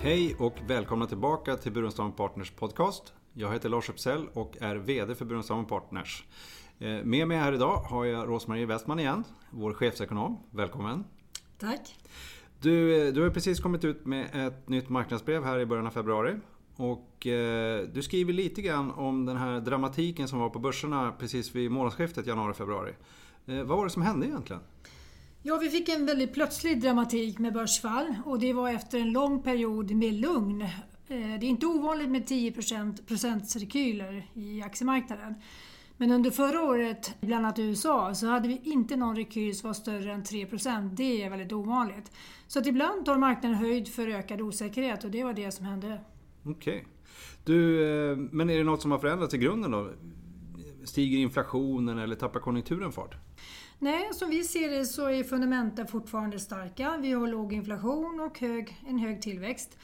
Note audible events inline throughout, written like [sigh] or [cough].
Hej och välkomna tillbaka till Burenstam Partners podcast. Jag heter Lars Uppsell och är VD för Burenstam Partners. Eh, med mig här idag har jag Rosmarie Westman igen, vår chefsekonom. Välkommen! Tack! Du, eh, du har precis kommit ut med ett nytt marknadsbrev här i början av februari. Och eh, du skriver lite grann om den här dramatiken som var på börserna precis vid månadsskiftet januari-februari. Eh, vad var det som hände egentligen? Ja, vi fick en väldigt plötslig dramatik med börsfall och det var efter en lång period med lugn. Eh, det är inte ovanligt med 10 procents rekyler i aktiemarknaden. Men under förra året, bland annat i USA, så hade vi inte någon rekyl som var större än 3% Det är väldigt ovanligt. Så att ibland tar marknaden höjd för ökad osäkerhet och det var det som hände. Okej. Okay. Eh, men är det något som har förändrats i grunden då? Stiger inflationen eller tappar konjunkturen fart? Nej, som vi ser det så är fundamenten fortfarande starka. Vi har låg inflation och hög, en hög tillväxt.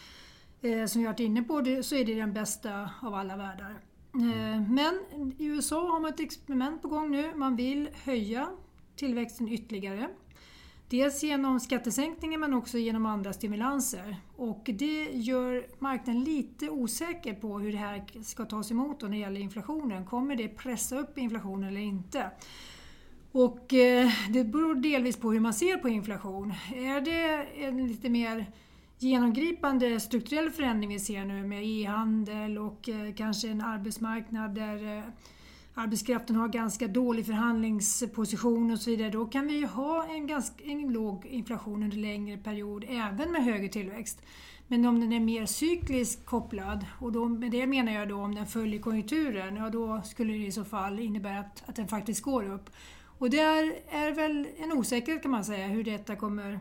Eh, som vi varit inne på det, så är det den bästa av alla världar. Eh, men i USA har man ett experiment på gång nu. Man vill höja tillväxten ytterligare. Dels genom skattesänkningar men också genom andra stimulanser. Och det gör marknaden lite osäker på hur det här ska tas emot när det gäller inflationen. Kommer det pressa upp inflationen eller inte? Och eh, det beror delvis på hur man ser på inflation. Är det en lite mer genomgripande strukturell förändring vi ser nu med e-handel och eh, kanske en arbetsmarknad där eh, arbetskraften har ganska dålig förhandlingsposition och så vidare. Då kan vi ju ha en, ganska, en låg inflation under längre period även med högre tillväxt. Men om den är mer cykliskt kopplad, och då, med det menar jag då om den följer konjunkturen, ja då skulle det i så fall innebära att, att den faktiskt går upp. Och det är, är väl en osäkerhet kan man säga hur detta kommer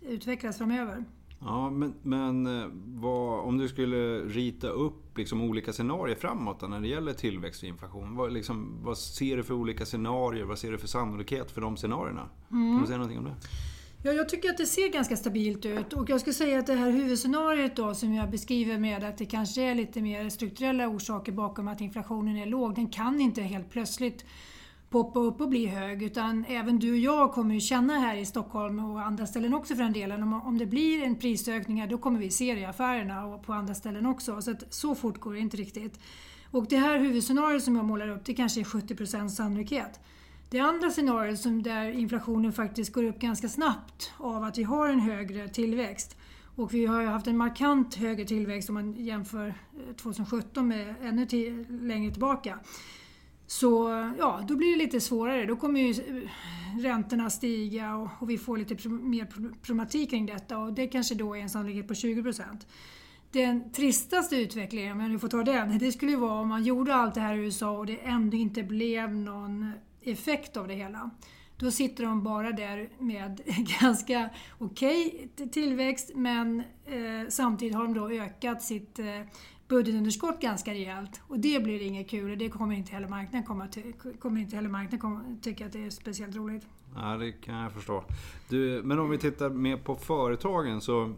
utvecklas framöver. Ja, men, men eh, vad, om du skulle rita upp liksom olika scenarier framåt när det gäller tillväxt och inflation. Vad, liksom, vad ser du för olika scenarier? Vad ser du för sannolikhet för de scenarierna? Mm. Kan du säga någonting om det? Ja, jag tycker att det ser ganska stabilt ut och jag skulle säga att det här huvudscenariot då som jag beskriver med att det kanske är lite mer strukturella orsaker bakom att inflationen är låg, den kan inte helt plötsligt poppa upp och bli hög utan även du och jag kommer ju känna här i Stockholm och andra ställen också för den delen. Om, om det blir en prisökning då kommer vi se det i affärerna och på andra ställen också. Så att så fort går det inte riktigt. Och det här huvudscenariot som jag målar upp det kanske är 70% sannolikhet. Det andra scenariot som där inflationen faktiskt går upp ganska snabbt av att vi har en högre tillväxt. Och vi har ju haft en markant högre tillväxt om man jämför eh, 2017 med ännu längre tillbaka. Så ja, då blir det lite svårare. Då kommer ju eh, räntorna stiga och, och vi får lite mer problematik kring detta och det kanske då är en sannolikhet på 20 procent. Den tristaste utvecklingen, om jag nu får ta den, det skulle ju vara om man gjorde allt det här i USA och det ändå inte blev någon effekt av det hela. Då sitter de bara där med [laughs] ganska okej okay tillväxt men eh, samtidigt har de då ökat sitt eh, budgetunderskott ganska rejält. Och det blir inget kul och det kommer inte heller marknaden, komma till, kommer inte heller marknaden komma, tycka att det är speciellt roligt. Ja, det kan jag förstå. Du, men om vi tittar mer på företagen så vi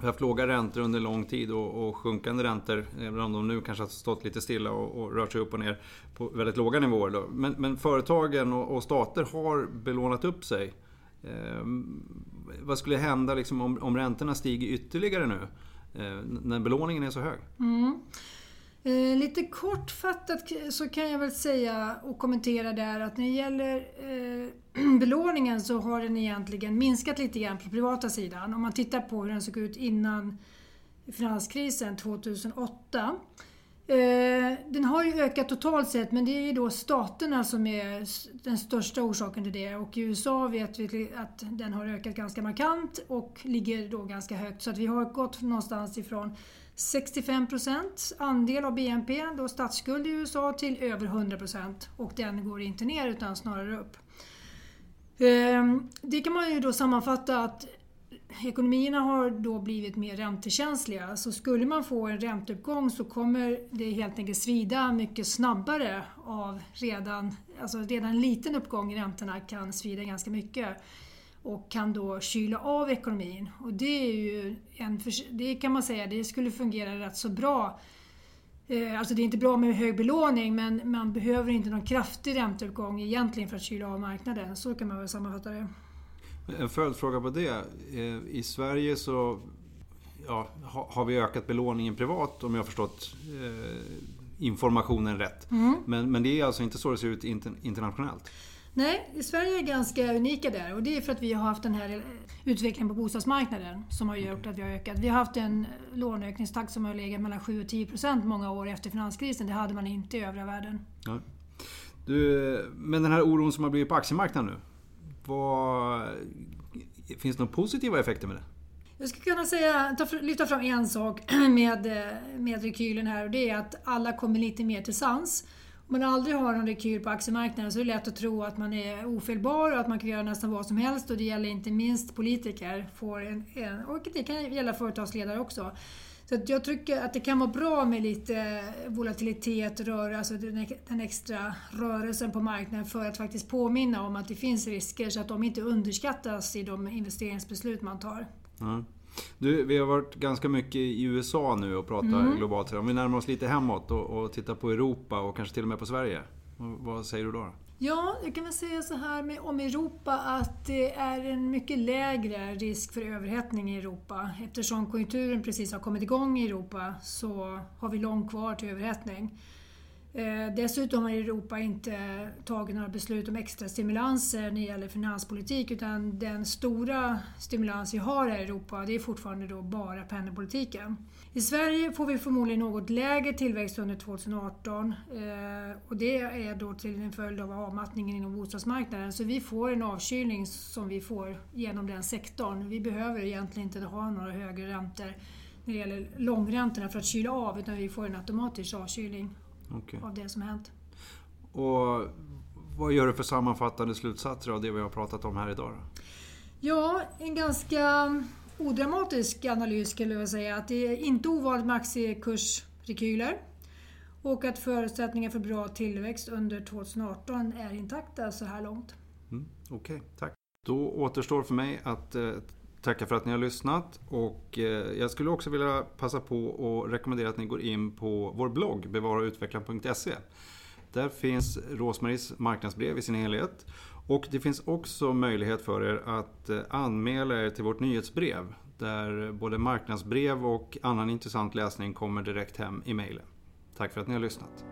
har haft låga räntor under lång tid och, och sjunkande räntor, även om de nu kanske har stått lite stilla och, och rört sig upp och ner på väldigt låga nivåer. Då. Men, men företagen och, och, stater har belånat upp sig. Eh, vad skulle hända liksom om, om räntorna stiger ytterligare nu? Eh, när belåningen är så hög? Mm. Eh, lite kortfattat så kan jag väl säga och kommentera där att när det gäller eh, [clears throat] belåningen så har den egentligen minskat lite grann på privata sidan. Om man tittar på hur den såg ut innan finanskrisen 2008 Eh, den har ju ökat totalt sett men det är ju då staterna som är den största orsaken till det. Och i USA vet vi att den har ökat ganska markant och ligger då ganska högt. Så att vi har gått någonstans ifrån 65 andel av BNP, då statsskuld i USA, till över 100% och den går inte ner utan snarare upp. Ehm, det kan man ju då sammanfatta att ekonomierna har då blivit mer räntekänsliga. Så skulle man få en ränteuppgång så kommer det helt enkelt svida mycket snabbare av redan, alltså redan en liten uppgång i räntorna kan svida ganska mycket och kan då kyla av ekonomin. Och det är ju en, det kan man säga, det skulle fungera rätt så bra. Eh, alltså det är inte bra med hög belåning men man behöver inte någon kraftig ränteuppgång egentligen för att kyla av marknaden. Så kan man väl sammanfatta det. En följdfråga på det. Eh, I Sverige så ja, har vi ökat belåningen privat om jag har förstått eh, informationen rätt. Mm. Men, men det är alltså inte så det ser ut internationellt? Nej, i Sverige är ganska unika där och det är för att vi har haft den här utvecklingen på bostadsmarknaden som har gjort att vi har ökat. Vi har haft en låneökningstakt som har legat mellan 7 och 10 procent många år efter finanskrisen. Det hade man inte i övriga världen. Ja. Du, men den här oron som har blivit på aktiemarknaden nu. Vad, finns det några positiva effekter med det? Jag skulle kunna säga, ta, lyfta fram en sak [clears throat] med, eh, med rekylen här och det är att alla kommer lite mer till sans. Om man aldrig har en rekyl på aktiemarknaden så är det lätt att tro att man är ofelbar och att man kan göra nästan vad som helst och det gäller inte minst politiker. Får en, en, och det kan gälla företagsledare också. Så jag tycker att det kan vara bra med lite volatilitet, rör, alltså den extra rörelsen på marknaden för att faktiskt påminna om att det finns risker så att de inte underskattas i de investeringsbeslut man tar. Mm. Du, vi har varit ganska mycket i USA nu och pratat mm. globalt. Om vi närmar oss lite hemåt och, och tittar på Europa och kanske till och med på Sverige. Vad säger du då? Ja, jag kan väl säga så här med, om Europa att det är en mycket lägre risk för överhettning i Europa. Eftersom konjunkturen precis har kommit igång i Europa så har vi långt kvar till överhettning. Eh, dessutom har Europa inte tagit några beslut om extra stimulanser när det gäller finanspolitik utan den stora stimulans vi har här i Europa det är fortfarande då bara penningpolitiken. I Sverige får vi förmodligen något lägre tillväxt under 2018 eh, och det är då till en följd av avmattningen inom bostadsmarknaden. Så vi får en avkylning som vi får genom den sektorn. Vi behöver egentligen inte ha några högre räntor när det gäller långräntorna för att kyla av utan vi får en automatisk avkylning okay. av det som har hänt. Och vad gör du för sammanfattande slutsatser av det vi har pratat om här idag? Då? Ja, en ganska odramatisk analys skulle jag säga. Att det är inte ovanligt med aktiekursrekyler och att förutsättningar för bra tillväxt under 2018 är intakta så här långt. Mm, Okej, okay, tack. Då återstår för mig att eh, tacka för att ni har lyssnat och eh, jag skulle också vilja passa på att rekommendera att ni går in på vår blogg bevarautveckla.se. Där finns Rosmaris marknadsbrev i sin helhet och det finns också möjlighet för er att eh, anmäla er till vårt nyhetsbrev där både marknadsbrev och annan intressant läsning kommer direkt hem i mejlen. Tack för att ni har lyssnat.